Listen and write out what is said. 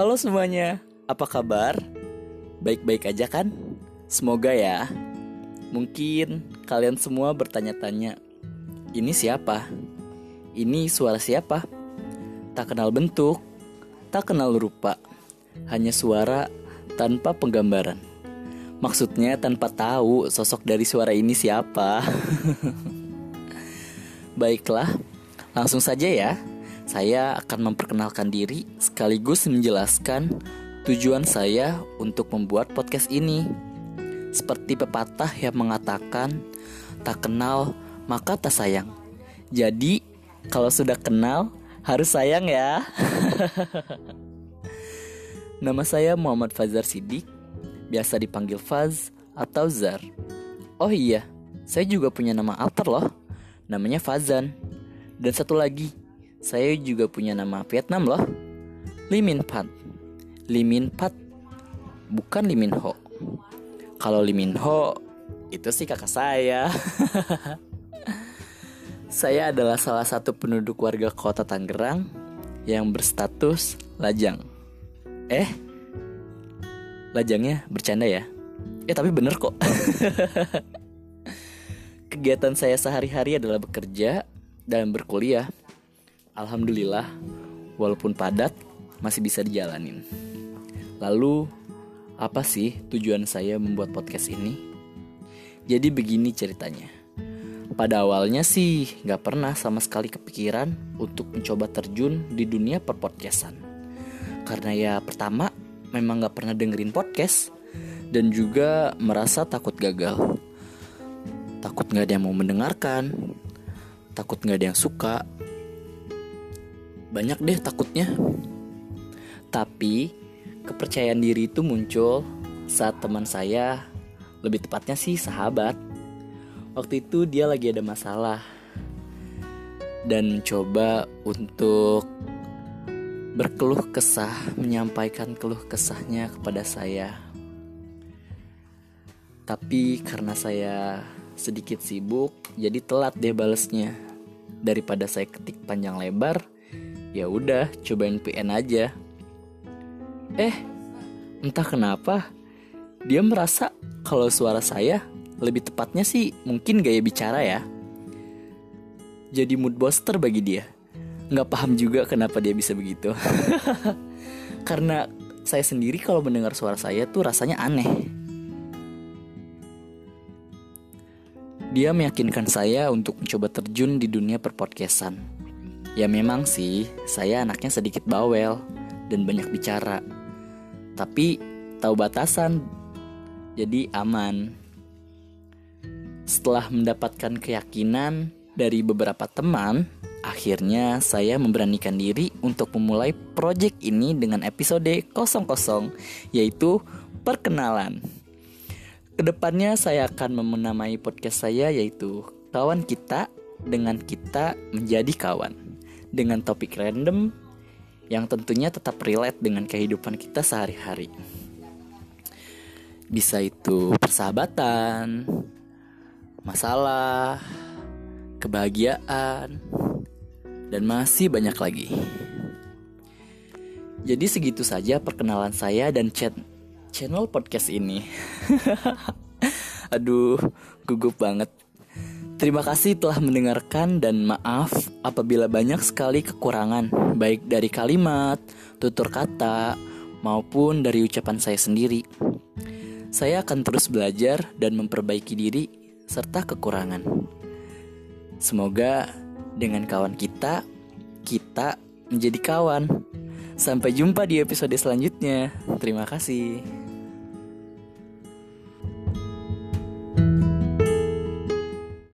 Halo semuanya, apa kabar? Baik-baik aja kan? Semoga ya. Mungkin kalian semua bertanya-tanya, ini siapa? Ini suara siapa? Tak kenal bentuk, tak kenal rupa, hanya suara tanpa penggambaran. Maksudnya tanpa tahu sosok dari suara ini siapa. Baiklah, langsung saja ya. Saya akan memperkenalkan diri sekaligus menjelaskan tujuan saya untuk membuat podcast ini. Seperti pepatah yang mengatakan, tak kenal maka tak sayang. Jadi, kalau sudah kenal harus sayang ya. Nama saya Muhammad Fazar Sidik, biasa dipanggil Faz atau Zar. Oh iya, saya juga punya nama alter loh. Namanya Fazan. Dan satu lagi, saya juga punya nama Vietnam loh. Limin Pat. Limin Pat. Bukan Limin Ho. Kalau Limin Ho itu sih kakak saya. saya adalah salah satu penduduk warga kota Tangerang yang berstatus lajang. Eh, lajangnya bercanda ya? Eh tapi bener kok. Kegiatan saya sehari-hari adalah bekerja dan berkuliah. Alhamdulillah, walaupun padat, masih bisa dijalanin. Lalu, apa sih tujuan saya membuat podcast ini? Jadi begini ceritanya. Pada awalnya sih gak pernah sama sekali kepikiran untuk mencoba terjun di dunia perpodcastan. Karena ya pertama memang gak pernah dengerin podcast dan juga merasa takut gagal. Takut gak ada yang mau mendengarkan, takut gak ada yang suka, banyak deh takutnya. Tapi kepercayaan diri itu muncul saat teman saya, lebih tepatnya sih sahabat. Waktu itu dia lagi ada masalah dan mencoba untuk berkeluh kesah, menyampaikan keluh kesahnya kepada saya. Tapi karena saya sedikit sibuk, jadi telat deh balesnya. Daripada saya ketik panjang lebar, ya udah cobain PN aja. Eh entah kenapa dia merasa kalau suara saya lebih tepatnya sih mungkin gaya bicara ya. Jadi mood booster bagi dia. Nggak paham juga kenapa dia bisa begitu. Karena saya sendiri kalau mendengar suara saya tuh rasanya aneh. Dia meyakinkan saya untuk mencoba terjun di dunia perpodcastan Ya memang sih, saya anaknya sedikit bawel dan banyak bicara. Tapi tahu batasan, jadi aman. Setelah mendapatkan keyakinan dari beberapa teman, akhirnya saya memberanikan diri untuk memulai proyek ini dengan episode 00, yaitu perkenalan. Ke depannya saya akan menamai podcast saya yaitu Kawan Kita dengan Kita Menjadi Kawan dengan topik random yang tentunya tetap relate dengan kehidupan kita sehari-hari. Bisa itu persahabatan, masalah, kebahagiaan, dan masih banyak lagi. Jadi segitu saja perkenalan saya dan chat channel podcast ini. Aduh, gugup banget. Terima kasih telah mendengarkan dan maaf apabila banyak sekali kekurangan baik dari kalimat, tutur kata, maupun dari ucapan saya sendiri. Saya akan terus belajar dan memperbaiki diri serta kekurangan. Semoga dengan kawan kita, kita menjadi kawan. Sampai jumpa di episode selanjutnya. Terima kasih.